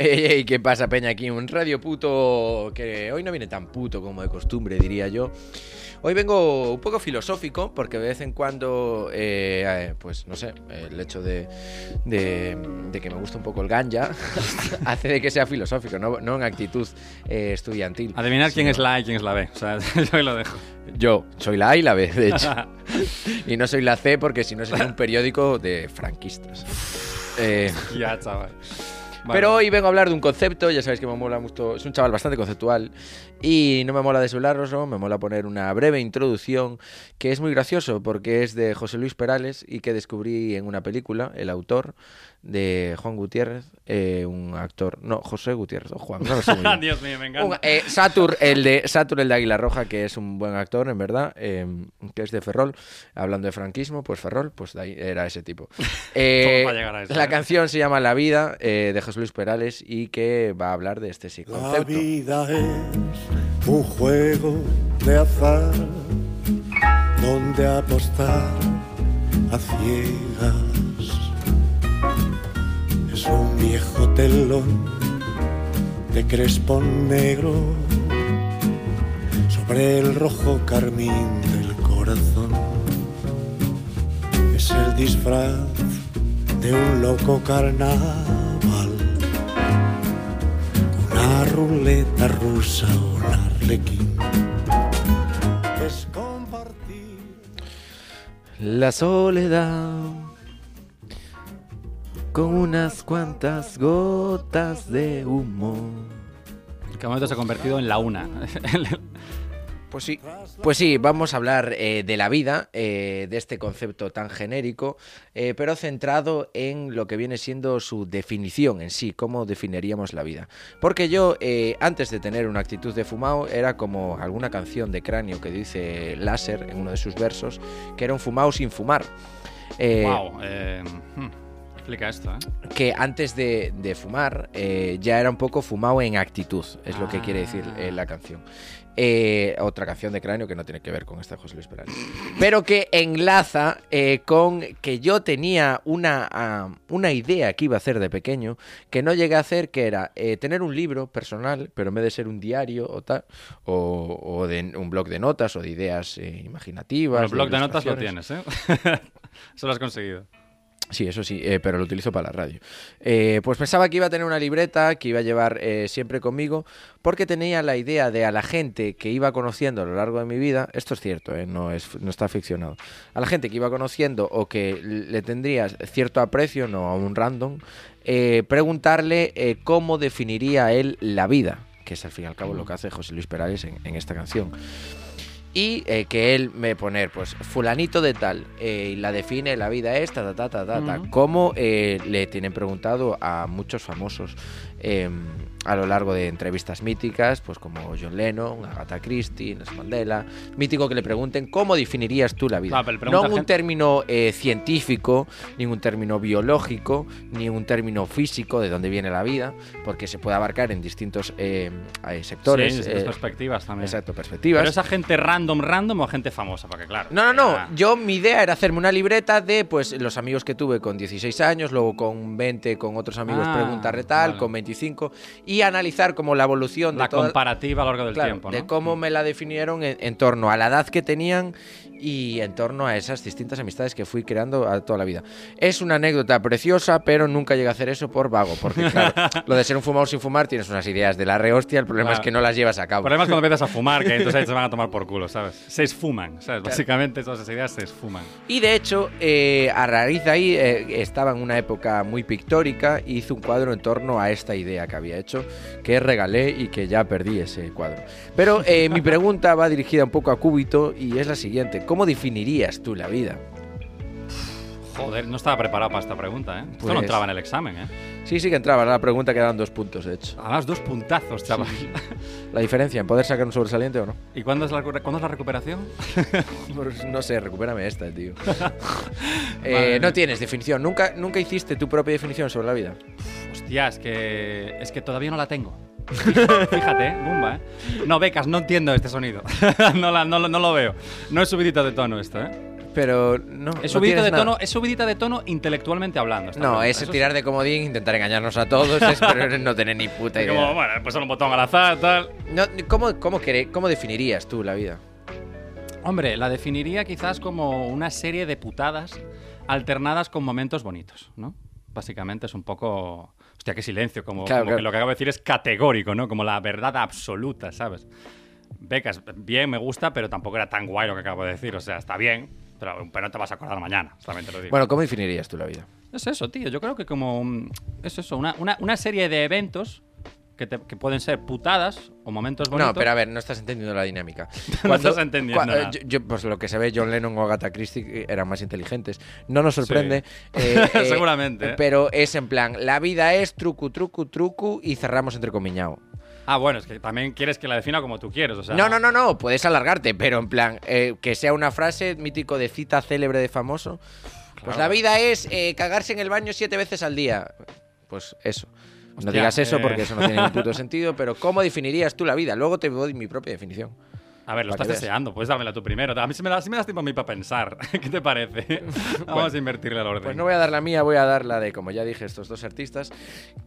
Ey, ey, ¿qué pasa, Peña? Aquí un radio puto que hoy no viene tan puto como de costumbre, diría yo. Hoy vengo un poco filosófico porque de vez en cuando, eh, eh, pues no sé, el hecho de, de- de que me gusta un poco el ganja hace de que sea filosófico, no, no en actitud eh, estudiantil. Adivinar quién es la A y quién es la B. O sea, yo ahí lo dejo. Yo soy la A y la B, de hecho. y no soy la C porque si no sería un periódico de franquistas. Eh, ya, chaval. Pero hoy vengo a hablar de un concepto, ya sabéis que me mola mucho, es un chaval bastante conceptual y no me mola desvelaroslo, me mola poner una breve introducción que es muy gracioso porque es de José Luis Perales y que descubrí en una película, el autor de Juan Gutiérrez, eh, un actor, no, José Gutiérrez, o Juan, no lo sé muy bien. Dios mío, me Un- encanta. eh, Satur, el de Satur, el de Águila Roja, que es un buen actor, en verdad, eh, que es de Ferrol. Hablando de franquismo, pues Ferrol, pues de ahí era ese tipo. Eh, a llegar a eso, la ¿eh? canción se llama La Vida, eh, de José Luis Perales, y que va a hablar de este sí La concepto. vida es un juego de azar donde apostar a ciegas es un viejo telón de crespón negro sobre el rojo carmín del corazón. Es el disfraz de un loco carnaval una ruleta rusa, un arlequín. La soledad con unas cuantas gotas de humo. Que momento se ha convertido en la una. Pues sí, pues sí, vamos a hablar eh, de la vida, eh, de este concepto tan genérico, eh, pero centrado en lo que viene siendo su definición en sí, cómo definiríamos la vida. Porque yo, antes de tener una actitud de fumado, era como alguna canción de cráneo que dice Láser en uno de sus versos, que era un fumado sin fumar. Wow. hmm, explica esto, ¿eh? que antes de, de fumar eh, ya era un poco fumado en actitud, es lo que quiere decir eh, la canción. Eh, otra canción de cráneo que no tiene que ver con esta de José Luis Perales. Pero que enlaza eh, con que yo tenía una, ah, una idea que iba a hacer de pequeño, que no llegué a hacer, que era eh, tener un libro personal, pero en vez de ser un diario o tal, o, o de un blog de notas o de ideas eh, imaginativas. El blog de notas lo tienes, ¿eh? Eso lo has conseguido. Sí, eso sí, eh, pero lo utilizo para la radio. Eh, pues pensaba que iba a tener una libreta que iba a llevar eh, siempre conmigo porque tenía la idea de a la gente que iba conociendo a lo largo de mi vida, esto es cierto, eh, no, es, no está ficcionado, a la gente que iba conociendo o que le tendría cierto aprecio, no a un random, eh, preguntarle cómo definiría él la vida, que es al fin y al cabo lo que hace José Luis Perales en, en esta canción. Y eh, que él me poner, pues, fulanito de tal, eh, y la define, la vida es, ta, ta, ta, ta, ta. Como eh, le tienen preguntado a muchos famosos eh, a lo largo de entrevistas míticas, pues como John Lennon, Agatha Christie, Nelson Mandela. Mítico que le pregunten cómo definirías tú la vida. Le no un término eh, científico, ni un término biológico, ni un término físico de dónde viene la vida, porque se puede abarcar en distintos eh, eh, sectores. Sí, distintas eh, perspectivas también. exacto, perspectivas. Pero esa gente random, random o gente famosa, porque claro. No, no, no. Yo mi idea era hacerme una libreta de pues los amigos que tuve con 16 años, luego con 20 con otros amigos Ah, preguntarle tal, vale. con 25 y analizar como la evolución de La toda- comparativa a lo largo del claro, tiempo, ¿no? de cómo me la definieron en, en torno a la edad que tenían y en torno a esas distintas amistades que fui creando a toda la vida. Es una anécdota preciosa, pero nunca llegué a hacer eso por vago, porque claro, lo de ser un fumador sin fumar tienes unas ideas de la rehostia, el problema es que no las llevas a El cabo. problema es cuando empiezas a fumar, que entonces se van a tomar por culo, ¿sabes? Se esfuman, ¿sabes? Básicamente todas esas ideas se esfuman. Y de hecho, eh, a raíz de ahí eh, estaba en una época muy pictórica y hice un cuadro en torno a esta idea que había hecho, que regalé y que ya perdí ese cuadro. Pero eh, mi pregunta va dirigida un poco a Cúbito y es la siguiente: ¿Cómo definirías tú la vida? Joder, no estaba preparado para esta pregunta, ¿eh? Esto no Pues- entraba en el examen, ¿eh? Sí, sí que entraba, era la pregunta que daban dos puntos, de hecho. Además, dos puntazos, chaval. La diferencia en poder sacar un sobresaliente o no. ¿Y cuándo es la, cuándo es la recuperación? Pues no sé, recupérame esta, tío. Eh, no tienes definición. ¿Nunca, ¿Nunca hiciste tu propia definición sobre la vida? Hostia, es que, es que todavía no la tengo. Fíjate, ¿eh? Bumba, ¿eh? No, becas, no entiendo este sonido. no, la- no lo- no lo veo. No es subidita de tono esto, ¿eh? Pero no. Es no subidita tienes de nada. tono, es subidita de tono intelectualmente hablando. No, es tirar de comodín, intentar engañarnos a todos, es pero no tener ni puta idea. Como, bueno, pues un botón al azar, tal. No, ¿cómo, cómo, ¿Cómo definirías tú la vida? Hombre, la definiría quizás como una serie de putadas alternadas con momentos bonitos, ¿no? Básicamente es un poco... Hostia, qué silencio, como, Claro, como claro. que lo que acabo de decir es categórico, ¿no? Como la verdad absoluta, ¿sabes? Becas, bien, me gusta, pero tampoco era tan guay lo que acabo de decir. O sea, está bien, pero, pero no te vas a acordar mañana, solamente lo digo. Bueno, ¿cómo definirías tú la vida? Es eso, tío. Yo creo que como... un- Es eso, una, una, una serie de eventos que, te- que pueden ser putadas o momentos bonitos. No, pero a ver, no estás entendiendo la dinámica. No estás entendiendo cua- nada. yo- yo, pues lo que se ve, John Lennon o Agatha Christie eran más inteligentes. No nos sorprende. eh, eh, Seguramente, ¿eh? Pero es en plan, la vida es trucu, trucu, trucu y cerramos entre comiñao. Ah, bueno, es que también quieres que la defina como tú quieres, o sea... No, no, no, no, puedes alargarte, pero en plan, eh, que sea una frase mítico de cita célebre de famoso. Pues Claro. la vida es eh, cagarse en el baño siete veces al día. Pues eso. No digas eso eh. porque eso no tiene ningún puto sentido, pero ¿cómo definirías tú la vida? Luego te doy mi propia definición. A ver, lo estás que deseando, puedes dármela tú primero. A mí sí me, da, sí me das tiempo a mí para pensar. ¿Qué te parece? Vamos a invertirle el orden. Pues no voy a dar la mía, voy a dar la de, como ya dije, estos dos artistas,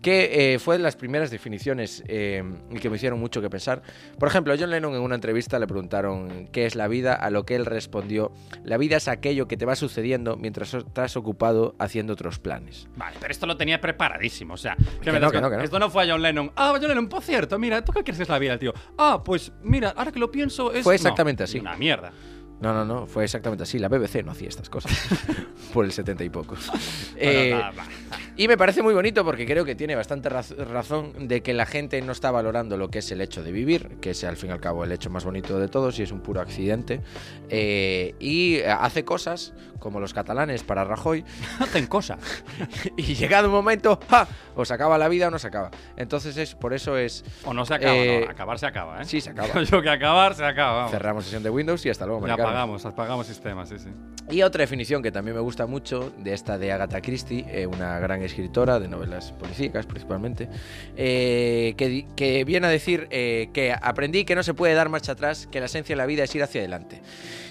que eh, fue de las primeras definiciones eh, y que me hicieron mucho que pensar. Por ejemplo, a John Lennon en una entrevista le preguntaron qué es la vida, a lo que él respondió, la vida es aquello que te va sucediendo mientras estás ocupado haciendo otros planes. Vale, pero esto lo tenía preparadísimo. O sea, ¿qué Que me no, das que no, que no. esto no fue a John Lennon. Ah, John Lennon, por cierto, mira, ¿tú qué crees que es la vida, tío? Ah, pues mira, ahora que lo pienso es. Fue no, exactamente así. Una mierda. No, no, no, fue exactamente así. La BBC no hacía estas cosas. Por el 70 y pocos. Bueno, Eh, va. Y me parece muy bonito porque creo que tiene bastante raz- razón de que la gente no está valorando lo que es el hecho de vivir, que es al fin y al cabo el hecho más bonito de todos y es un puro accidente. Eh, y hace cosas como los catalanes para Rajoy Hacen cosas. y llegado un momento, ¡ja! o se acaba la vida o no se acaba. Entonces es por eso es O no se acaba, Eh, no, acabar se acaba, ¿eh? sí, se acaba. Yo que acabar se acaba. vamos. cerramos sesión de Windows y hasta luego. Apagamos, apagamos sistemas, sí, sí. Y otra definición que también me gusta mucho, de esta de Agatha Christie, eh, una gran escritora de novelas policíacas principalmente, eh, que, que viene a decir eh, que aprendí que no se puede dar marcha atrás, que la esencia de la vida es ir hacia adelante.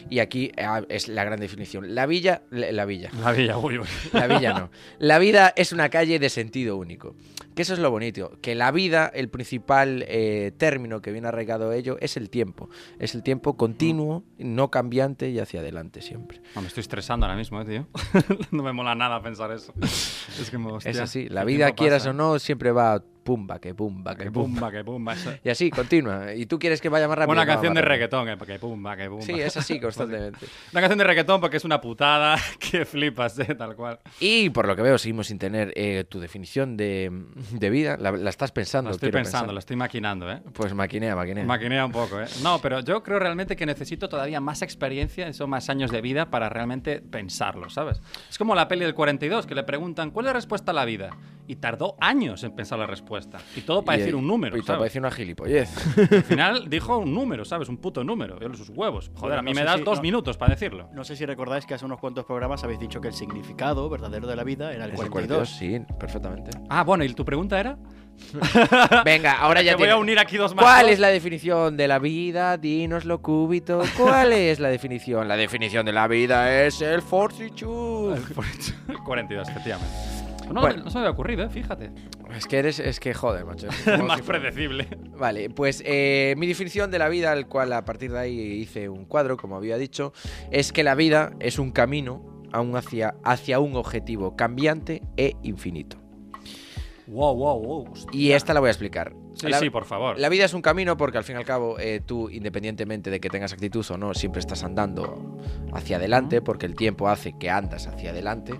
Y aquí ah, es la gran definición. La villa, la, la villa. La villa, uy, uy. La villa no. La vida es una calle de sentido único. Que eso es lo bonito. Que la vida, el principal eh, término que viene arraigado a ello, es el tiempo. Es el tiempo continuo, no cambiante y hacia adelante siempre. No, me estoy estresando ahora mismo, eh, tío. no me mola nada pensar eso. Es que me hostia, es así. La vida, quieras pasa. o no, siempre va pumba, que pumba, que Que pumba. que pumba. Y así, continua. ¿Y tú quieres que vaya más rápido? Una canción de reggaetón, eh, que pumba, que pumba. Sí, es así constantemente. Una canción de reggaetón porque es una putada que flipas, eh, tal cual. Y por lo que veo, seguimos sin tener eh, tu definición de, de vida. La, la estás pensando. Lo estoy pensando, pensar. lo estoy maquinando, ¿eh? Pues maquinea, maquinea. Maquinea un poco, ¿eh? No, pero yo creo realmente que necesito todavía más experiencia, eso más años de vida para realmente pensarlo, ¿sabes? Es como la peli del 42, que le preguntan, ¿cuál es la respuesta a la vida? Y tardó años en pensar la respuesta. Y todo para Y- decir un número, Y todo para decir una gilipollez. Al final dijo un número, ¿sabes? Un puto número. Yo sus huevos. Joder, Bueno, a mí no me das si- dos no- minutos para decirlo. No sé si recordáis que hace unos cuantos programas habéis dicho que el significado verdadero de la vida era el Es el 42. sí, perfectamente. Ah, bueno, ¿y tu pregunta era? Venga, ahora ya Te voy a unir aquí dos más. ¿Cuál es la definición de la vida? Dínoslo, cúbito. ¿Cuál es la definición? La definición de la vida es el fortitude. 42, efectivamente. No, Bueno. no se me había ocurrido, ¿eh? Fíjate. Es que eres, es que joder, macho. más si predecible. Vale, pues eh, mi definición de la vida, al cual a partir de ahí hice un cuadro, como había dicho, es que la vida es un camino aún hacia, hacia un objetivo cambiante e infinito. Wow, wow, wow. Y esta la voy a explicar. Sí, La- sí, por favor. La vida es un camino porque al fin y al cabo eh, tú, independientemente de que tengas actitud o no, siempre estás andando hacia adelante porque el tiempo hace que andas hacia adelante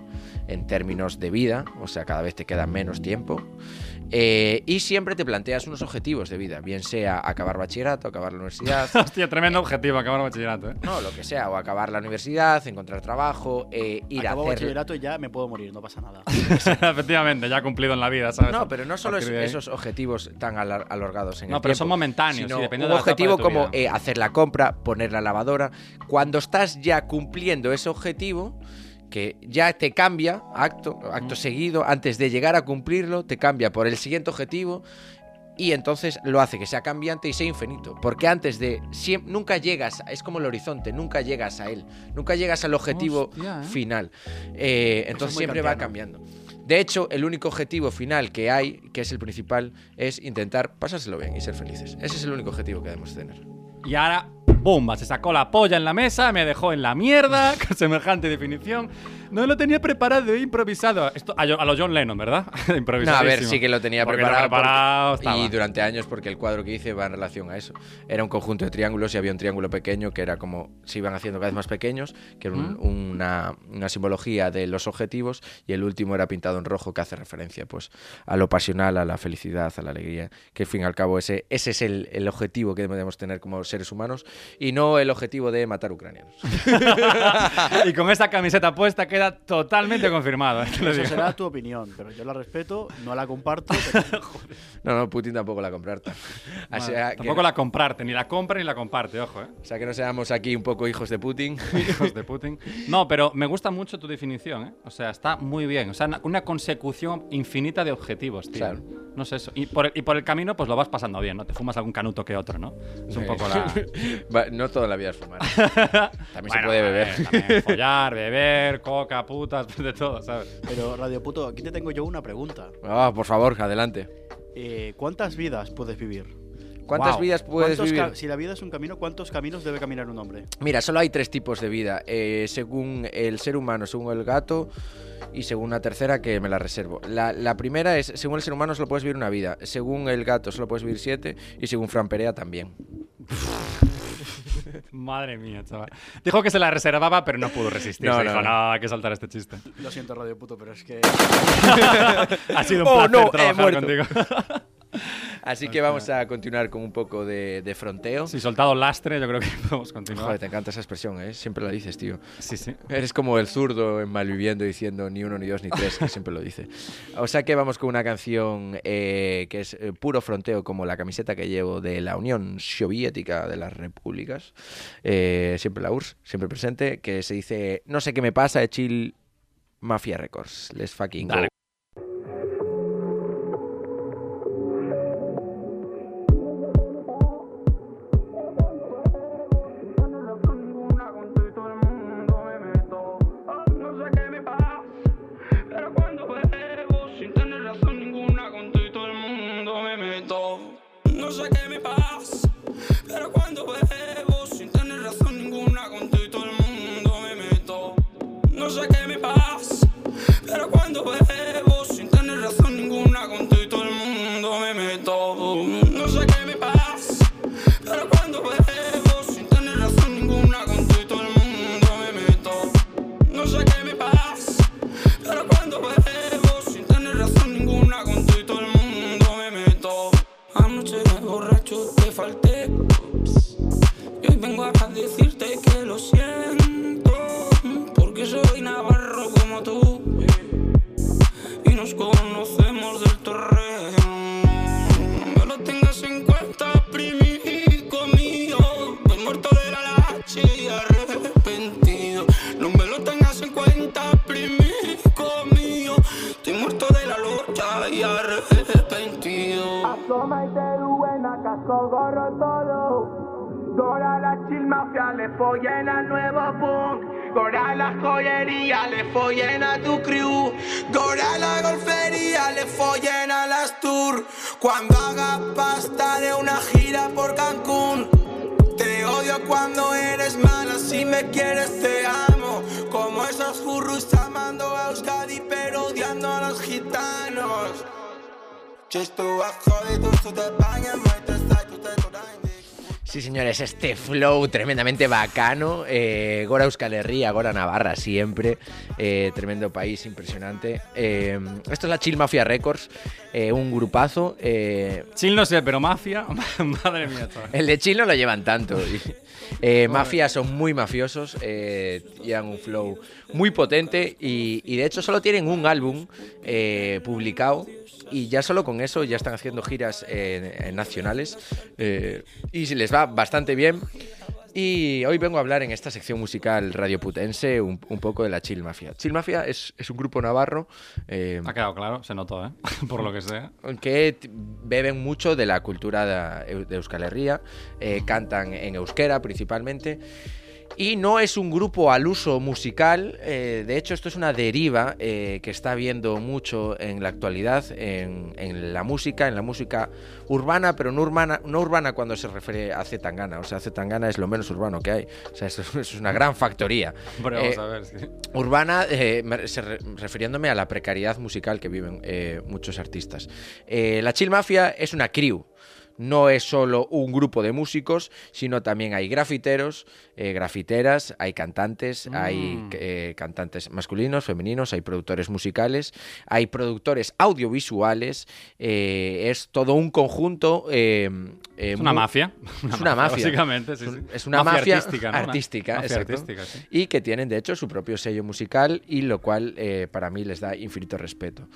en términos de vida, o sea, cada vez te queda menos tiempo. Eh, y siempre te planteas unos objetivos de vida, bien sea acabar bachillerato, acabar la universidad, Hostia, tremendo objetivo acabar bachillerato, ¿eh? no, lo que sea, o acabar la universidad, encontrar trabajo, eh, ir Acabo a hacer... bachillerato y ya me puedo morir, no pasa nada. Efectivamente, ya ha cumplido en la vida, ¿sabes? No, pero no solo es- esos objetivos tan alargados en No, el pero tiempo, son momentáneos, sino sí, dependiendo un de la objetivo de tu como vida. eh, hacer la compra, poner la lavadora. Cuando estás ya cumpliendo ese objetivo, que ya te cambia, acto, acto seguido, antes de llegar a cumplirlo, te cambia por el siguiente objetivo y entonces lo hace que sea cambiante y sea infinito. Porque antes de... nunca llegas, es como el horizonte, nunca llegas a él, nunca llegas al objetivo Hostia, ¿eh? final. Eh, entonces siempre va cambiando. De hecho, el único objetivo final que hay, que es el principal, es intentar pasárselo bien y ser felices. Ese es el único objetivo que debemos tener. Y ahora, ¡bomba! Se sacó la polla en la mesa, me dejó en la mierda, con semejante definición. No lo tenía preparado, improvisado. Esto a, a lo John Lennon, ¿verdad? No, a ver, sí que lo tenía lo preparado. porque- estaba. y durante años, porque el cuadro que hice va en relación a eso. Era un conjunto de triángulos y había un triángulo pequeño que era como se iban haciendo cada vez más pequeños, que era un- una, una simbología de los objetivos, y el último era pintado en rojo, que hace referencia pues a lo pasional, a la felicidad, a la alegría. Que al fin y al cabo ese, ese es el, el objetivo que debemos tener como seres humanos y no el objetivo de matar ucranianos. y con esta camiseta puesta queda totalmente confirmado. ¿eh? Eso digo. será tu opinión, pero yo la respeto, no la comparto. pero- No, no, Putin tampoco la comprarte. O sea, que, Tampoco la comprarte, ni la compra ni la comparte, ojo, ¿eh? o sea, que no seamos aquí un poco hijos de Putin. Hijos de Putin. No, pero me gusta mucho tu definición, ¿eh? O sea, está muy bien. O sea, una, una consecución infinita de objetivos, tío. Claro. No sé eso. Y por, el, y por el camino, pues lo vas pasando bien, ¿no? Te fumas algún canuto que otro, ¿no? Es un poco la. Va, no toda la vida es fumar. También se puede beber. también follar, beber, coca, putas, de todo, ¿sabes? Pero Radio Puto, aquí te tengo yo una pregunta. Ah, por favor, adelante. Eh, ¿Cuántas vidas puedes vivir? ¿Cuántas Wow. vidas puedes ¿Cuántos vivir? Si la vida es un camino, ¿cuántos caminos debe caminar un hombre? Mira, solo hay tres tipos de vida. eh, según el ser humano, según el gato y según una tercera que me la reservo. La, la primera es, según el ser humano solo puedes vivir una vida. Según el gato solo puedes vivir siete y según Fran Perea también. Madre mía, chaval. Dijo que se la reservaba, pero no pudo resistir. No, No, dijo, no. no, hay que saltar este chiste. Lo siento, Radio Puto, pero es que. Ha sido un Oh, placer no, he trabajar contigo. Así que vamos a continuar con un poco de, de fronteo. Si soltado lastre, yo creo que podemos continuar. Joder, te encanta esa expresión, ¿eh? Siempre la dices, tío. Sí, sí. Eres como el zurdo en Malviviendo diciendo ni uno, ni dos, ni tres, que siempre lo dice. O sea que vamos con una canción eh, que es eh, puro fronteo, como la camiseta que llevo de la Unión Soviética de las Repúblicas. Eh, siempre la URSS, siempre presente, que se dice No sé qué me pasa de Chill Mafia Records. Let's fucking go. Dale. Le follen a tu crew. Gora la golfería, le follen a las tour. Cuando haga pasta de una gira por Cancún. Te odio cuando eres mala, si me quieres te amo. Como esos jurros amando a Euskadi, pero odiando a los gitanos. Cestu bajo de tu te España, maite stai tu te Sí, señores, este flow tremendamente bacano. Eh, Gora Euskal Herria, Gora Navarra, siempre. Eh, tremendo país, impresionante. Eh, esto es la Chill Mafia Records, eh, un grupazo. Chill no sé, pero Mafia, madre mía. chaval. el de Chill no lo llevan tanto. Eh, son muy mafiosos, eh, llevan un flow muy potente y, de hecho solo tienen un álbum eh, publicado y ya solo con eso ya están haciendo giras nacionales eh, y les va bastante bien. Y hoy vengo a hablar en esta sección musical radioputense un, un poco de la Chill Mafia. Chill Mafia es, es un grupo navarro eh, Ha quedado claro, se notó, ¿eh? Por lo que sea. que beben mucho de la cultura de, de Euskal Herria, eh, cantan en euskera principalmente. Y no es un grupo al uso musical, eh, de hecho esto es una deriva eh, que está habiendo mucho en la actualidad en, en la música, en la música urbana, pero no urbana, no urbana cuando se refiere a Zetangana, o sea, Zetangana es lo menos urbano que hay, o sea, eso, es- una gran factoría. Hombre, vamos Eh, a ver. sí. Urbana, se refiriéndome a la precariedad musical que viven muchos artistas. La Chill Mafia es una crew. No es solo un grupo de músicos, sino también hay grafiteros, eh, grafiteras, hay cantantes, hay Mm. eh, cantantes masculinos, femeninos, hay productores musicales, hay productores audiovisuales. eh, es todo un conjunto. Es una muy- mafia. Es una mafia. Básicamente, sí, Es un- sí. Es una mafia, artística, ¿no? Artística, mafia exacto. artística, sí. Y que tienen, de hecho, su propio sello musical y lo cual para mí les da infinito respeto.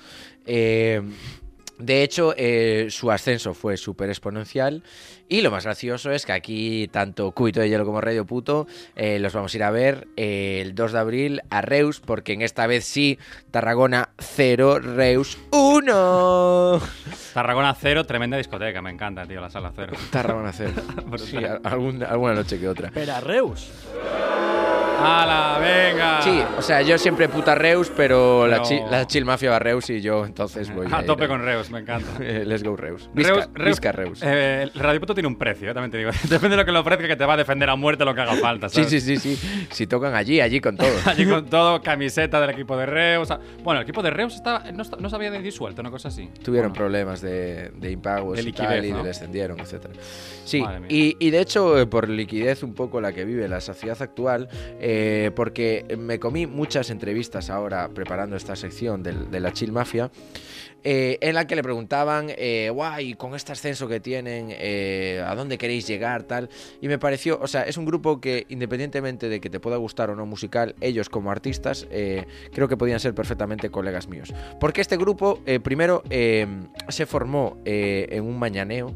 De hecho, eh, su ascenso fue súper exponencial y lo más gracioso es que aquí tanto Cubito de Hielo como Radio Puto eh, los vamos a ir a ver eh, el 2 de abril a Reus porque en esta vez sí, Tarragona 0, Reus 1. Tarragona Cero, tremenda discoteca, me encanta, tío, la sala Cero. Tarragona 0. Brutal. Sí, a- algún- alguna noche que otra. Pero a Reus. ¡Hala, venga! Sí, o sea, yo siempre puta Reus, pero, La, chi- la Chill Mafia va a Reus y yo entonces voy A ir tope con Reus, me encanta. Eh, Let's go Reus. Visca Reus, Visca Reus. eh, el Radio Puto tiene un precio, eh, también te digo. Depende de lo que le ofrezca, que te va a defender a muerte lo que haga falta, Sí, ¿sabes? sí, sí, sí. Si tocan allí, allí con todo. Allí con todo, camiseta del equipo de Reus. Bueno, el equipo de Reus estaba, no, no se había disuelto, una cosa así. Tuvieron Bueno, problemas de, de impagos De y tal, liquidez, y ¿no? le descendieron, etcétera. Sí, y, y de hecho, eh, por liquidez un poco la que vive la sociedad actual, eh, porque me comí muchas entrevistas ahora preparando esta sección de, la Chill Mafia, eh, en la que le preguntaban, eh, guay, con este ascenso que tienen, eh, ¿a dónde queréis llegar? Tal. Y me pareció, o sea, es un grupo que independientemente de que te pueda gustar o no musical, ellos como artistas, eh, creo que podían ser perfectamente colegas míos. Porque este grupo, eh, primero, eh, se formó eh, en un mañaneo.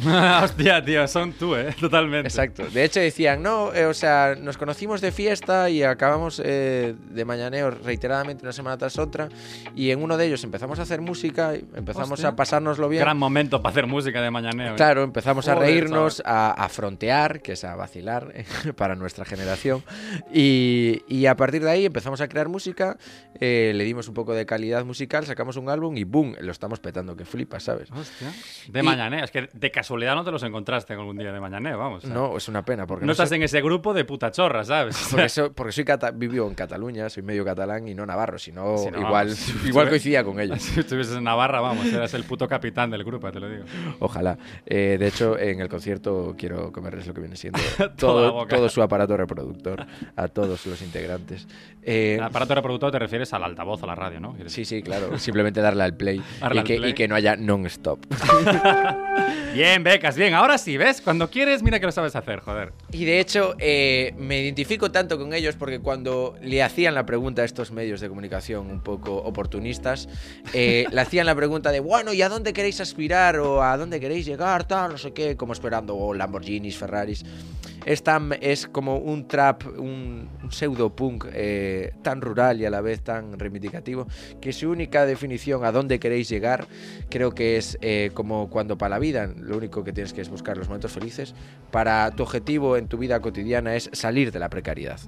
Hostia, tío, son tú, ¿eh? Totalmente. Exacto. De hecho decían, no, eh, o sea, nos conocimos de fiesta y acabamos eh, de mañaneo reiteradamente una semana tras otra. Y en uno de ellos empezamos a hacer música, empezamos Hostia. a pasárnoslo bien. Gran momento para hacer música de mañaneo. ¿eh? Claro, empezamos a reírnos, a, a frontear, que es a vacilar para nuestra generación. Y, y a partir de ahí empezamos a crear música, eh, le dimos un poco de calidad musical, sacamos un álbum y ¡boom! Lo estamos petando, que flipas, ¿sabes? Hostia. De Y- mañaneo. Es que de casualidad no te los encontraste algún día de mañaneo, vamos. No, es una pena, porque no no, estás sé- en ese grupo de puta chorra, ¿sabes? porque, so- porque soy cata- vivo en Cataluña, soy medio catalán y no navarro, sino Si no, igual, vamos, igual coincidía con ellos. Si estuvieses en Navarra, vamos, eras el puto capitán del grupo, te lo digo. Ojalá. Eh, de hecho, en el concierto quiero comerles lo que viene siendo todo, todo su aparato reproductor a todos los integrantes. Eh, El aparato reproductor te refieres al altavoz, a la radio, ¿no? sí, sí, claro. Simplemente darle al play, Darle y, al que, play. y que no haya non-stop. Bien, becas, bien. Ahora sí, ¿ves? Cuando quieres, mira que lo sabes hacer, joder. Y de hecho, eh, me identifico tanto con ellos porque cuando le hacían la pregunta a estos medios de comunicación un poco oportunistas, eh, le hacían la pregunta de, bueno, ¿y a dónde queréis aspirar? ¿O a dónde queréis llegar? Tal, no sé qué, como esperando o Lamborghinis, Ferraris. Es, es como un trap, un, un pseudo-punk eh, tan rural y a la vez tan reivindicativo, que su única definición a dónde queréis llegar creo que es eh, como cuando para la vida lo único que tienes que es buscar los momentos felices, para tu objetivo en tu vida cotidiana es salir de la precariedad.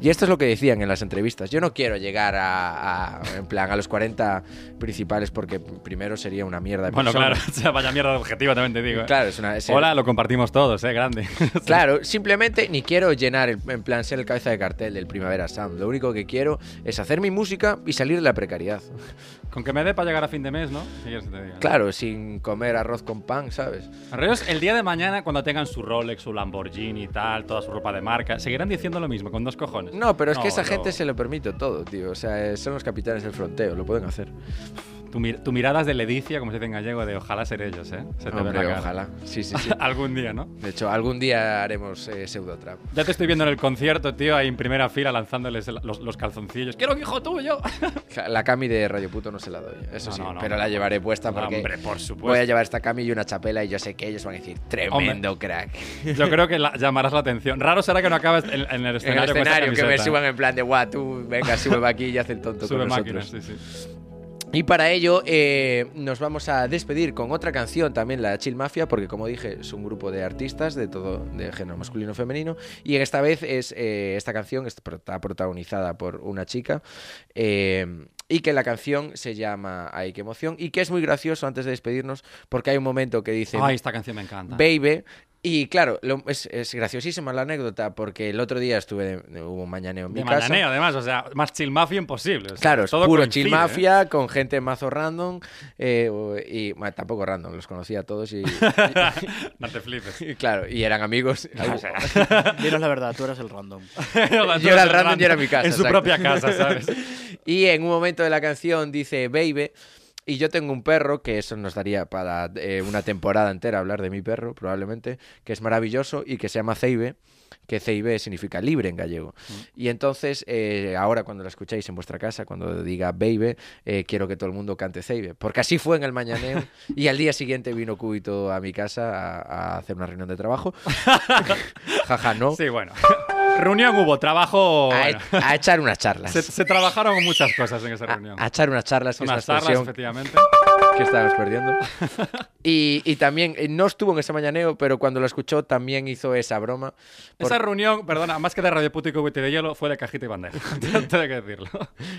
Y esto es lo que decían en las entrevistas. Yo no quiero llegar a, a- en plan, a los 40 principales porque primero sería una mierda de Bueno, persona. claro, o sea, vaya mierda de objetivo también te digo. ¿eh? Claro, es una... es- Hola, lo compartimos todos, ¿eh? Grande. Claro, simplemente ni quiero llenar, el- en plan, ser el cabeza de cartel del Primavera Sound. Lo único que quiero es hacer mi música y salir de la precariedad. Con que me dé para llegar a fin de mes, ¿no? Te. Claro, sin comer arroz con pan, ¿sabes? Arreos, el día de mañana, cuando tengan su Rolex, su Lamborghini y tal, toda su ropa de marca, seguirán diciendo lo mismo, con dos cojones. No, pero es que esa gente se lo permite todo, tío. O sea, eh, son los capitanes del fronteo, lo pueden hacer. Tu, mir- tu mirada es de ledicia, como se dice en gallego, de ojalá ser ellos, ¿eh? Se te Hombre, ojalá. Sí, sí, sí. Algún día, ¿no? De hecho, algún día haremos eh, pseudo-trap. Ya te estoy viendo en el concierto, tío, ahí en primera fila lanzándoles el- los, los calzoncillos. ¡Quiero un hijo tuyo! La cami de Radio Puto no se la doy, eso No, sí. no, no, pero la llevaré puesta porque Hombre, por supuesto. voy a llevar esta cami y una chapela y yo sé que ellos van a decir, tremendo crack. Yo creo que la- llamarás la atención. Raro será que no acabes en, en el En el escenario, con esa escenario, que me suban en plan de, guau, tú, venga, sube aquí y haz el tonto Sube con máquinas, nosotros. sí, sí. Y para ello eh, nos vamos a despedir con otra canción, también la Chill Mafia, porque como dije es un grupo de artistas de todo, de género masculino y femenino, y esta vez es eh, esta canción está protagonizada por una chica. eh, y que la canción se llama Ay, qué emoción. Y que es muy gracioso antes de despedirnos, porque hay un momento que dice Ay, esta canción me encanta. Baby. Y claro, lo- es, es graciosísima la anécdota, porque el otro día estuve, hubo un mañaneo en mi De casa. mañaneo, además, o sea, más chill mafia imposible. o sea, Claro, es todo puro coincide, chill ¿eh? mafia con gente mazo random eh, y bueno, tampoco random, los conocía a todos y, No te flipes. y- y claro, y eran amigos. O sea, Dinos la verdad, tú eras el random. Yo era el random y era mi casa. En su exacto. propia casa, ¿sabes? y en un momento de la canción dice Baby. Y yo tengo un perro, que eso nos daría para eh, una temporada entera hablar de mi perro, probablemente, que es maravilloso y que se llama Ceibe, que Ceibe significa libre en gallego. Y entonces, eh, ahora cuando la escuchéis en vuestra casa, cuando diga Baby, eh, quiero que todo el mundo cante Ceibe. Porque así fue en el mañaneo. y al día siguiente vino Cúbito a mi casa a, a hacer una reunión de trabajo. Jaja, no. Sí, bueno. Reunión hubo, trabajo. A, bueno. a echar unas charlas. se, se trabajaron muchas cosas en esa A, reunión. a echar unas charlas, Unas una charlas, efectivamente. Que estábamos perdiendo. Y, y también, eh, no estuvo en ese mañaneo, pero cuando lo escuchó también hizo esa broma. Por- Esa reunión, perdona, más que de Radio Puto y Cubete de Hielo, fue de cajita y bandeja. Tengo que decirlo.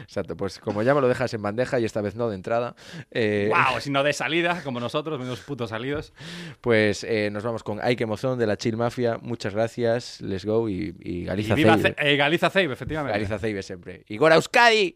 Exacto, pues como ya me lo dejas en bandeja y esta vez no de entrada, eh, ¡Wow! Si no de salida, como nosotros, menos putos salidos. pues eh, nos vamos con qué emoción de la Chill Mafia. Muchas gracias, let's go y, y Galiza Y viva Ceibe. Ce- eh, Galiza Ceibe, efectivamente. Galiza Ceibe siempre. Y Gora Euskadi.